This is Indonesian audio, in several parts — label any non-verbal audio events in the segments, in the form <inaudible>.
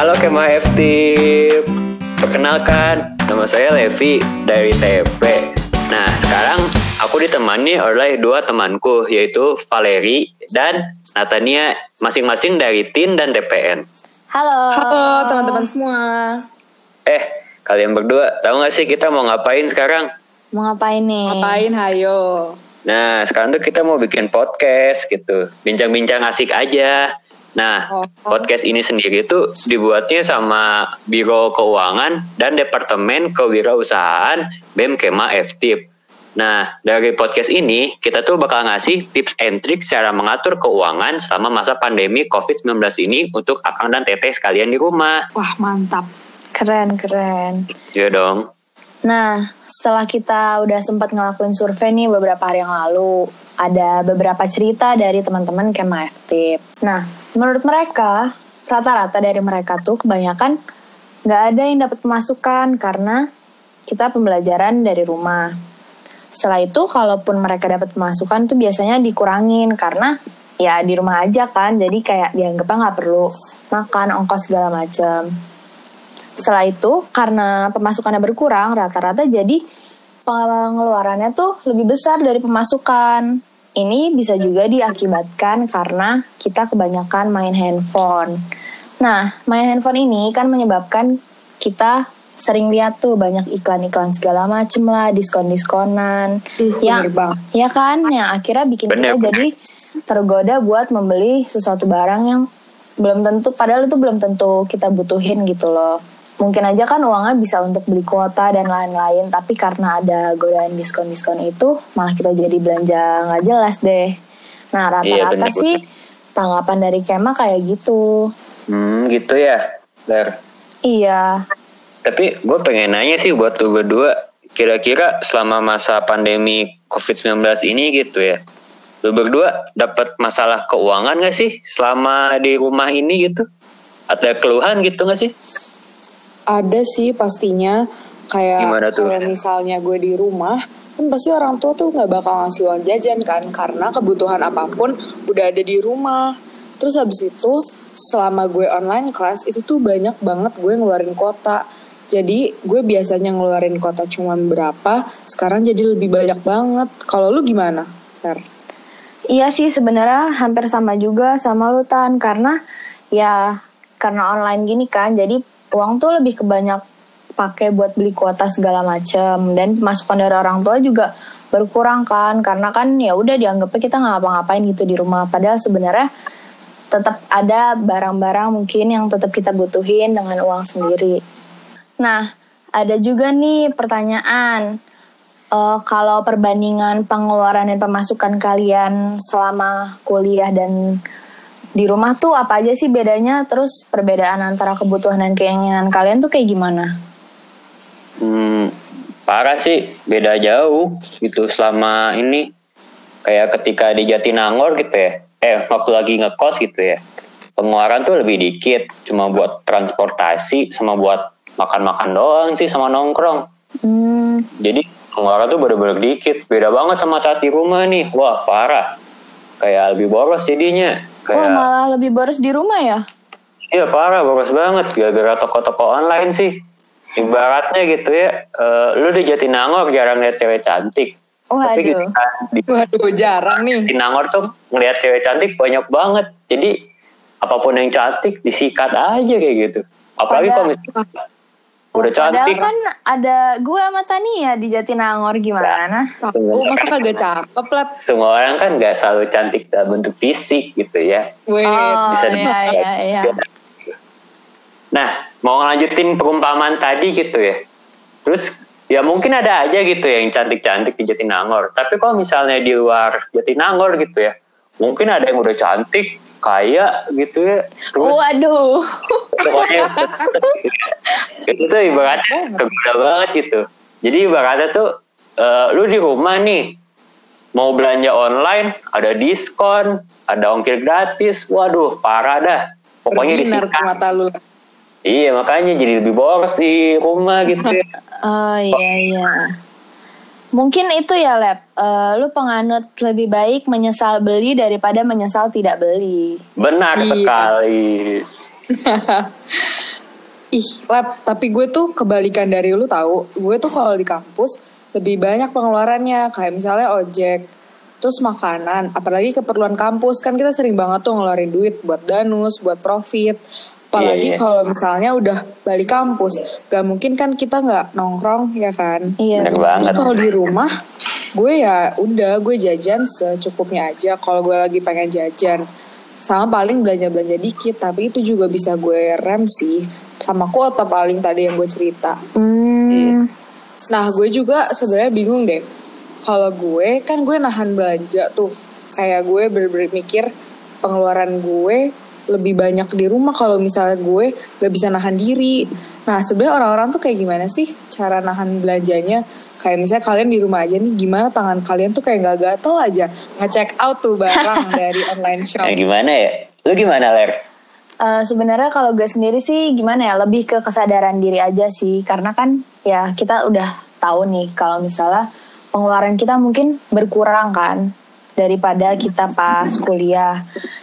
Halo Kemah FT. Perkenalkan, nama saya Levi dari TP. Nah, sekarang aku ditemani oleh dua temanku, yaitu Valeri dan Natania, masing-masing dari TIN dan TPN. Halo. Halo teman-teman semua. Eh, kalian berdua tahu gak sih kita mau ngapain sekarang? Mau ngapain nih? Ngapain hayo? Nah, sekarang tuh kita mau bikin podcast gitu. Bincang-bincang asik aja. Nah, Oh. podcast ini sendiri tuh dibuatnya sama Biro Keuangan dan Departemen Kewirausahaan BEM Kema FTIP. Nah, dari podcast ini kita tuh bakal ngasih tips and trik cara mengatur keuangan selama masa pandemi COVID-19 ini untuk Akang dan Teteh sekalian di rumah. Wah mantap. Keren, keren. Iya dong. Nah, setelah kita udah sempat ngelakuin survei nih beberapa hari yang lalu, ada beberapa cerita dari teman-teman Kema Aktif. Nah, menurut mereka, rata-rata dari mereka tuh kebanyakan nggak ada yang dapat pemasukan karena kita pembelajaran dari rumah. Setelah itu, kalaupun mereka dapat pemasukan tuh biasanya dikurangin karena ya di rumah aja kan, jadi kayak dianggapnya nggak perlu makan, ongkos segala macem. Setelah itu, karena pemasukannya berkurang, rata-rata jadi pengeluarannya tuh lebih besar dari pemasukan. Ini bisa juga diakibatkan karena kita kebanyakan main handphone. Nah, main handphone ini kan menyebabkan kita sering lihat tuh banyak iklan-iklan segala macem lah, diskon-diskonan. Bener banget. ya kan, yang akhirnya bikin Bener, kita bener. jadi tergoda buat membeli sesuatu barang yang belum tentu, padahal itu belum tentu kita butuhin gitu loh. Mungkin aja kan uangnya bisa untuk beli kuota dan lain-lain, tapi karena ada godaan diskon-diskon itu, malah kita jadi belanja nggak jelas deh. Nah, Iya, rata-rata bener, sih tanggapan dari Kema kayak gitu. Hmm, gitu ya, Ler. Iya, Tapi gue pengen nanya sih buat lu berdua, kira-kira selama masa pandemi COVID-19 ini gitu ya, lu berdua dapat masalah keuangan gak sih selama di rumah ini gitu? Ada keluhan gitu gak sih? Ada sih pastinya kayak Gimana tuh? kalau misalnya gue di rumah kan pasti orang tua tuh nggak bakal ngasih uang jajan kan karena kebutuhan apa pun udah ada di rumah. Terus habis itu selama gue online class itu tuh banyak banget gue ngeluarin kuota. Jadi gue biasanya ngeluarin kuota cuma berapa, sekarang jadi lebih banyak banget. Kalau lu gimana? Fer? Iya sih sebenarnya hampir sama juga sama lu Tan karena ya karena online gini kan jadi uang tuh lebih kebanyak pakai buat beli kuota segala macem dan pemasukan dari orang tua juga berkurang kan karena kan ya udah dianggapnya kita nggak ngapa-ngapain gitu di rumah padahal sebenarnya tetap ada barang-barang mungkin yang tetap kita butuhin dengan uang sendiri. Nah, ada juga nih pertanyaan. Eh, kalau perbandingan pengeluaran dan pemasukan kalian selama kuliah dan di rumah tuh apa aja sih bedanya? Terus perbedaan antara kebutuhan dan keinginan kalian tuh kayak gimana? Hmm, parah sih, beda jauh gitu selama ini. Kayak ketika di Jatinangor gitu ya, eh waktu lagi ngekos gitu ya, pengeluaran tuh lebih dikit, cuma buat transportasi sama buat makan-makan doang sih sama nongkrong. Hmm, Jadi pengeluaran tuh bener-bener dikit. Beda banget sama saat di rumah nih. Wah parah. Kayak lebih boros jadinya. Wah Kayak malah lebih boros di rumah ya? iya parah boros banget. Gara-gara toko-toko online sih. Ibaratnya gitu ya. eh, lu di Jatinangor jarang lihat cewek cantik. Tapi Waduh. ketika di Waduh, jarang nih. Jatinangor tuh ngelihat cewek cantik banyak banget. Jadi apa pun yang cantik disikat aja kayak gitu. Apalagi Pada- kalau misalnya udah Padahal cantik. kan ada gue sama Tania di Jatinangor gimana? Aku masa kagak cakep lah. Semua orang kan nggak selalu cantik dalam bentuk fisik gitu ya. Wait. Oh bisa iya iya iya. Nah, mau ngelanjutin perumpamaan tadi gitu ya. Terus ya mungkin ada aja gitu ya yang cantik-cantik di Jatinangor. Tapi kalau misalnya di luar Jatinangor gitu ya, mungkin ada yang udah cantik, kaya gitu ya. Terus Waduh. pokoknya <laughs> itu tuh ibaratnya kegoda banget gitu. Jadi ibaratnya tuh eh, lu di rumah nih mau belanja online ada diskon, ada ongkir gratis, waduh parah dah. Pokoknya Berbinar disikat. tuh mata lu. Iya makanya jadi lebih boros di rumah gitu ya. <laughs> Oh iya iya. Mungkin itu ya Lab, Eh, lu penganut lebih baik menyesal beli daripada menyesal tidak beli. Benar Iya. sekali. <laughs> Ih, lab, tapi gue tuh kebalikan dari lu tahu. Gue tuh kalau di kampus lebih banyak pengeluarannya, kayak misalnya ojek, terus makanan, apalagi keperluan kampus kan kita sering banget tuh ngeluarin duit buat danus, buat profit. Apalagi Iya, iya. kalau misalnya udah balik kampus, gak mungkin kan kita nggak nongkrong ya kan? Iya. Betul. banget. Terus kalau di rumah, gue ya udah gue jajan secukupnya aja. Kalau gue lagi pengen jajan, sama paling belanja-belanja dikit. Tapi itu juga bisa gue rem sih, sama kuota paling tadi yang gue cerita. Hmm, Nah gue juga sebenarnya bingung deh. Kalau gue kan gue nahan belanja tuh, kayak gue bener-bener mikir pengeluaran gue lebih banyak di rumah kalau misalnya gue gak bisa nahan diri. Nah sebenarnya orang-orang tuh kayak gimana sih cara nahan belanjanya? Kayak misalnya kalian di rumah aja nih, gimana tangan kalian tuh kayak gak gatel aja nge-check out tuh barang <laughs> dari online shop. Nah, gimana ya? Lu gimana, Ler? eh, sebenarnya kalau gue sendiri sih gimana ya lebih ke kesadaran diri aja sih karena kan ya kita udah tahu nih kalau misalnya pengeluaran kita mungkin berkurang kan daripada kita pas kuliah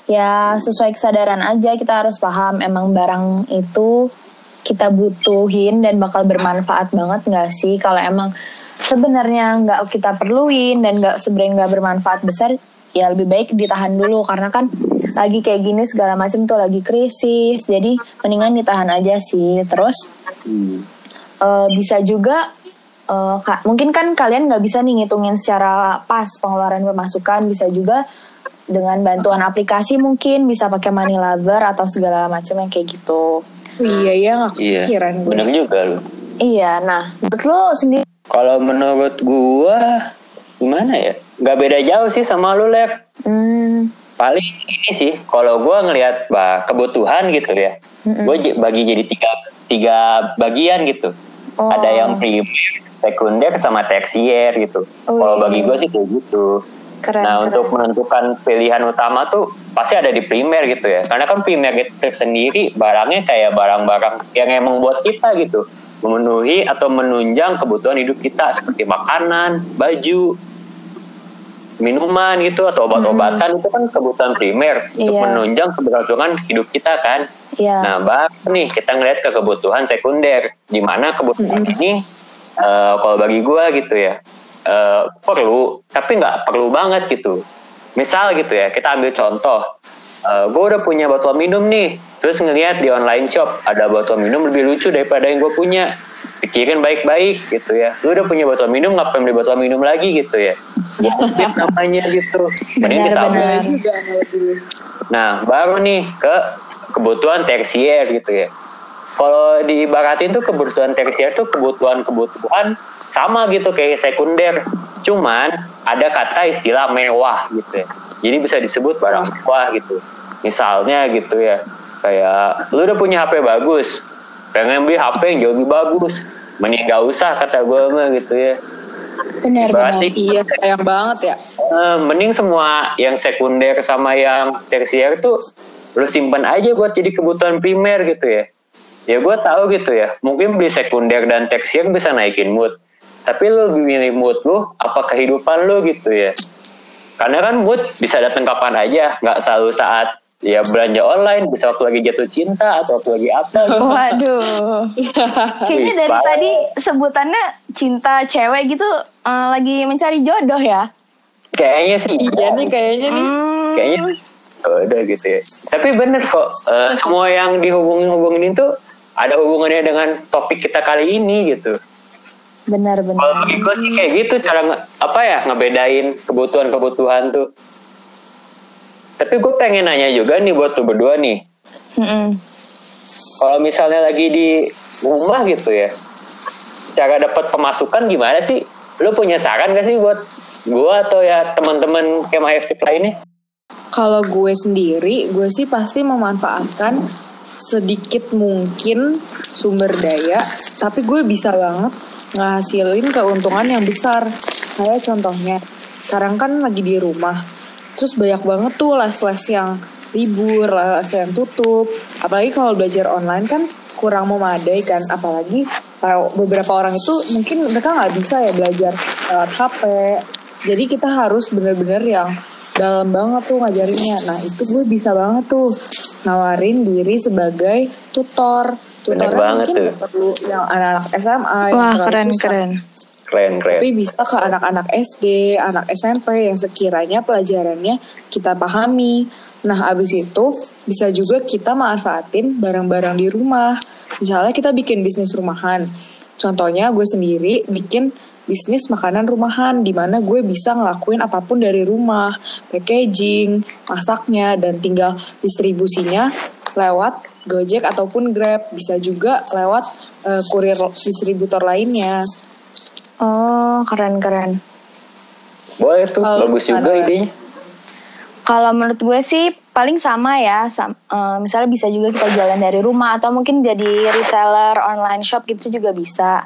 ya sesuai kesadaran aja kita harus paham emang barang itu kita butuhin dan bakal bermanfaat banget nggak sih? Kalau emang sebenarnya nggak kita perluin dan nggak sebenarnya nggak bermanfaat besar ya lebih baik ditahan dulu. Karena kan lagi kayak gini segala macam tuh lagi krisis jadi mendingan ditahan aja sih. Terus eh, bisa juga ka- mungkin kan kalian nggak bisa nih ngitungin secara pas pengeluaran pemasukan bisa juga dengan bantuan aplikasi mungkin bisa pakai money lover atau segala macam yang kayak gitu iya ya nggak Iya. kepikiran gue. Bener juga lu. iya nah menurut lo sendiri Kalau menurut gua gimana ya? Gak beda jauh sih sama lu, Ler. hmm, Paling ini sih, kalau gua ngelihat bah, kebutuhan gitu ya, gue bagi jadi tiga tiga bagian gitu. Oh. Ada yang primer, sekunder, sama tersier gitu. Oh, kalau iya. bagi gue sih kayak gitu. Keren nah keren. untuk menentukan pilihan utama tuh pasti ada di primer gitu ya. Karena kan primer itu sendiri barangnya kayak barang-barang yang emang buat kita gitu. Memenuhi atau menunjang kebutuhan hidup kita seperti makanan, baju, minuman gitu atau obat-obatan itu kan kebutuhan primer untuk Iya. menunjang keberlangsungan hidup kita kan. Iya. Nah, baru nih kita ngeliat ke kebutuhan sekunder, di mana kebutuhan ini eh, kalau bagi gua gitu ya eh, perlu, tapi nggak perlu banget gitu. Misal gitu ya, kita ambil contoh, eh, gue udah punya botol minum nih, terus ngeliat di online shop ada botol minum lebih lucu daripada yang gue punya. Pikirin baik-baik gitu ya. Lu udah punya botol minum, ngapain beli botol minum lagi gitu ya? <laughs> Namanya gitu. Mending ditabung dulu. Nah, baru nih ke kebutuhan tersier gitu ya. Kalau diibaratin tuh kebutuhan tersier tuh kebutuhan-kebutuhan sama gitu kayak sekunder. Cuman ada kata istilah mewah gitu ya. Jadi bisa disebut barang mewah gitu. Misalnya gitu ya. Kayak lu udah punya HP bagus. Pengen beli HP yang jauh lebih bagus. Mending gak usah kata gue mah gitu ya. benar benar Berarti Iya, sayang banget ya. Eh, mending semua yang sekunder sama yang tersier tuh lu simpan aja buat jadi kebutuhan primer gitu ya. Ya gue tahu gitu ya. Mungkin beli sekunder dan tersier bisa naikin mood. Tapi lu milih mood lu apa kehidupan lu gitu ya. Karena kan mood bisa datang kapan aja, nggak selalu saat ya belanja online, bisa waktu lagi jatuh cinta atau waktu lagi apa. gitu. Waduh. <laughs> Kayaknya dari Parah. tadi sebutannya cinta cewek gitu eh, lagi mencari jodoh ya. Kayaknya sih. Iya nih kayaknya nih. Hmm, kayaknya oh, udah gitu ya. Tapi bener kok eh, semua yang dihubungin-hubungin itu ada hubungannya dengan topik kita kali ini gitu. Benar Kalau bagi gue sih kayak gitu cara nge- apa ya ngebedain kebutuhan-kebutuhan tuh. Tapi gue pengen nanya juga nih buat lu berdua nih. Mm-mm. Kalau misalnya lagi di rumah gitu ya, cara dapat pemasukan gimana sih? Lu punya saran gak sih buat gue atau ya teman-teman kema FT lainnya? Kalau gue sendiri, gue sih pasti memanfaatkan sedikit mungkin sumber daya, tapi gue bisa banget ngasilin keuntungan yang besar. Kayak contohnya, sekarang kan lagi di rumah, terus banyak banget tuh les-les yang libur, les yang tutup. Apalagi kalau belajar online kan kurang memadai kan, apalagi kalau beberapa orang itu mungkin mereka nggak bisa ya belajar lewat HP. Jadi kita harus bener-bener yang dalam banget tuh ngajarinnya. Nah itu gue bisa banget tuh nawarin diri sebagai tutor. Tutor banget mungkin tuh. nggak perlu yang anak-anak SMA. yang Wah, keren susah. keren. Keren keren. Tapi bisa ke anak-anak SD, anak SMP yang sekiranya pelajarannya kita pahami. Nah, abis itu bisa juga kita manfaatin barang-barang di rumah. Misalnya kita bikin bisnis rumahan. Contohnya gue sendiri bikin bisnis makanan rumahan di mana gue bisa ngelakuin apa pun dari rumah, packaging, masaknya dan tinggal distribusinya lewat Gojek ataupun Grab. Bisa juga lewat eh, kurir distributor lainnya. Oh, keren keren. Boleh tuh, Kalau bagus juga idenya. Kalau menurut gue sih paling sama ya. Sam- eh, misalnya bisa juga kita jalan dari rumah atau mungkin jadi reseller online shop gitu juga bisa.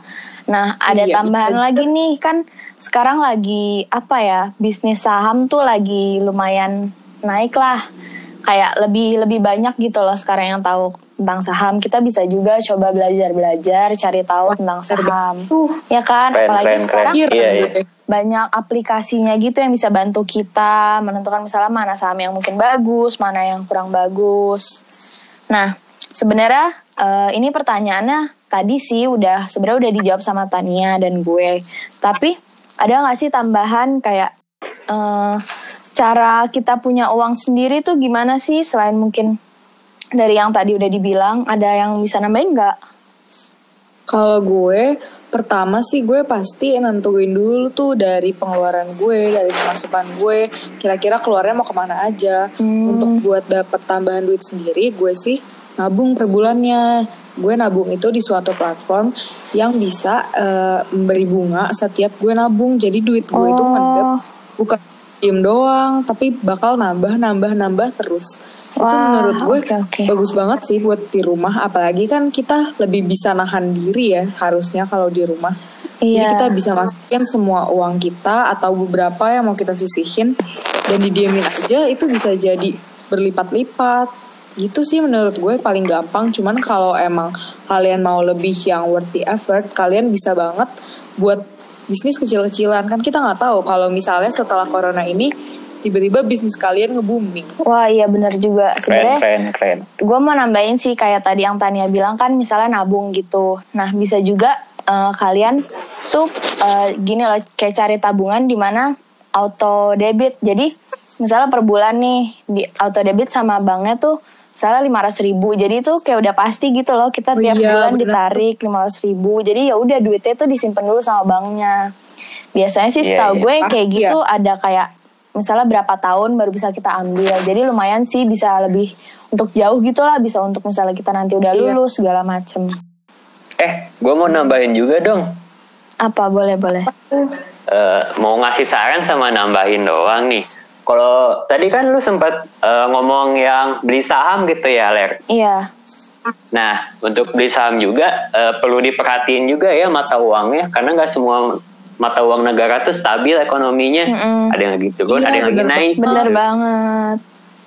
Nah, ada Iya, tambahan lagi nih kan sekarang lagi apa ya? Bisnis saham tuh lagi lumayan naik lah. Kayak lebih lebih banyak gitu loh sekarang yang tahu tentang saham. Kita bisa juga coba belajar-belajar, cari tahu tentang saham. Tuh, Ya kan? Keren, Apalagi keren, keren. sekarang Iya, iya. banyak aplikasinya gitu yang bisa bantu kita menentukan misalnya mana saham yang mungkin bagus, mana yang kurang bagus. Nah, sebenarnya eh, ini pertanyaannya tadi sih udah sebenarnya udah dijawab sama Tania dan gue. Tapi ada nggak sih tambahan kayak eh, cara kita punya uang sendiri tuh gimana sih selain mungkin dari yang tadi udah dibilang, ada yang bisa nambahin nggak? Kalau gue, pertama sih gue pasti nentuin dulu tuh dari pengeluaran gue, dari pemasukan gue, kira-kira keluarnya mau ke mana aja. Hmm. Untuk buat dapet tambahan duit sendiri, gue sih nabung per bulannya. Gue nabung itu di suatu platform yang bisa eh, memberi bunga setiap gue nabung. Jadi duit gue itu Oh. ngedep, bukan diem doang, tapi bakal nambah, nambah, nambah terus. itu Wah, menurut gue oke, oke. bagus banget sih buat di rumah apalagi kan kita lebih bisa nahan diri ya harusnya kalau di rumah jadi Iya. kita bisa masukin semua uang kita atau beberapa yang mau kita sisihin dan didiemin aja itu bisa jadi berlipat-lipat gitu sih menurut gue paling gampang cuman kalau emang kalian mau lebih yang worth the effort kalian bisa banget buat bisnis kecil-kecilan kan kita nggak tahu kalau misalnya setelah corona ini tiba-tiba bisnis kalian nge-booming Wah iya bener juga. Keren, Sebenarnya keren, keren. gue mau nambahin sih kayak tadi yang Tania bilang kan misalnya nabung gitu. Nah bisa juga eh, kalian tuh eh, gini loh kayak cari tabungan di mana auto debit. Jadi misalnya per bulan nih di auto debit sama banknya tuh misalnya lima ribu. Jadi itu kayak udah pasti gitu loh kita Oh tiap iya, bulan bener. ditarik lima ribu. Jadi ya udah duitnya tuh disimpan dulu sama banknya. Biasanya sih Iya, setahu iya. gue Pasti kayak ya. gitu ada kayak misalnya berapa tahun baru bisa kita ambil. Jadi lumayan sih bisa lebih untuk jauh gitu lah bisa untuk misalnya kita nanti udah Iya. lulus segala macem. Eh, gue mau nambahin juga dong. Apa boleh boleh? Eh, mau ngasih saran sama nambahin doang nih. Kalau tadi kan lu sempat eh, ngomong yang beli saham gitu ya, Ler. Iya. Nah, untuk beli saham juga eh, perlu diperhatiin juga ya mata uangnya, karena nggak semua mata uang negara tuh stabil ekonominya. Mm-mm. Ada yang lagi turun, Iya, ada yang lagi naik. Bener gitu. banget.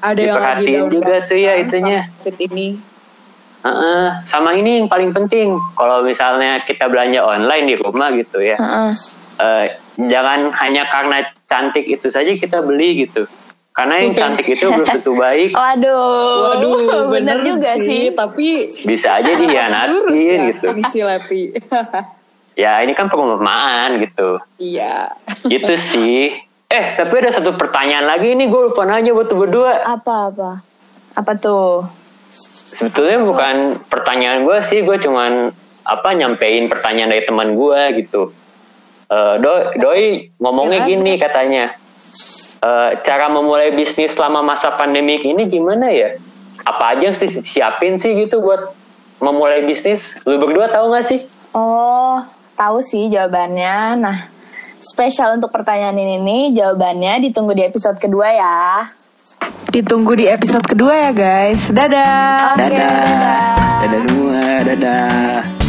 ada yang lagi down juga tuh ya banget itunya. Covid ini Heeh, sama ini yang paling penting, kalau misalnya kita belanja online di rumah gitu ya, Heeh. eh, jangan hanya karena cantik itu saja kita beli gitu. Karena yang cantik itu belum tentu <laughs> baik, Waduh. Waduh, <laughs> bener, juga sih. Tapi bisa aja <laughs> dihianatin ya, gitu. ini si Lepi. Ya ini kan perumpamaan gitu. iya. Itu sih. Eh tapi ada satu pertanyaan lagi nih gue lupa nanya buat berdua. Apa apa? Apa tuh? Sebetulnya bukan pertanyaan gue sih, gue cuman apa nyampein pertanyaan dari teman gue gitu. Eh, doi, doi ngomongnya Ya, gini katanya, Eh, cara memulai bisnis selama masa pandemik ini gimana ya? Apa aja yang disiapin sih gitu buat memulai bisnis? Lu berdua tahu gak sih? Oh, tahu sih jawabannya. Nah, spesial untuk pertanyaan ini nih, jawabannya ditunggu di episode kedua ya. Ditunggu di episode kedua ya guys. Dadah. Oke, dadah. Dadah semua, dadah.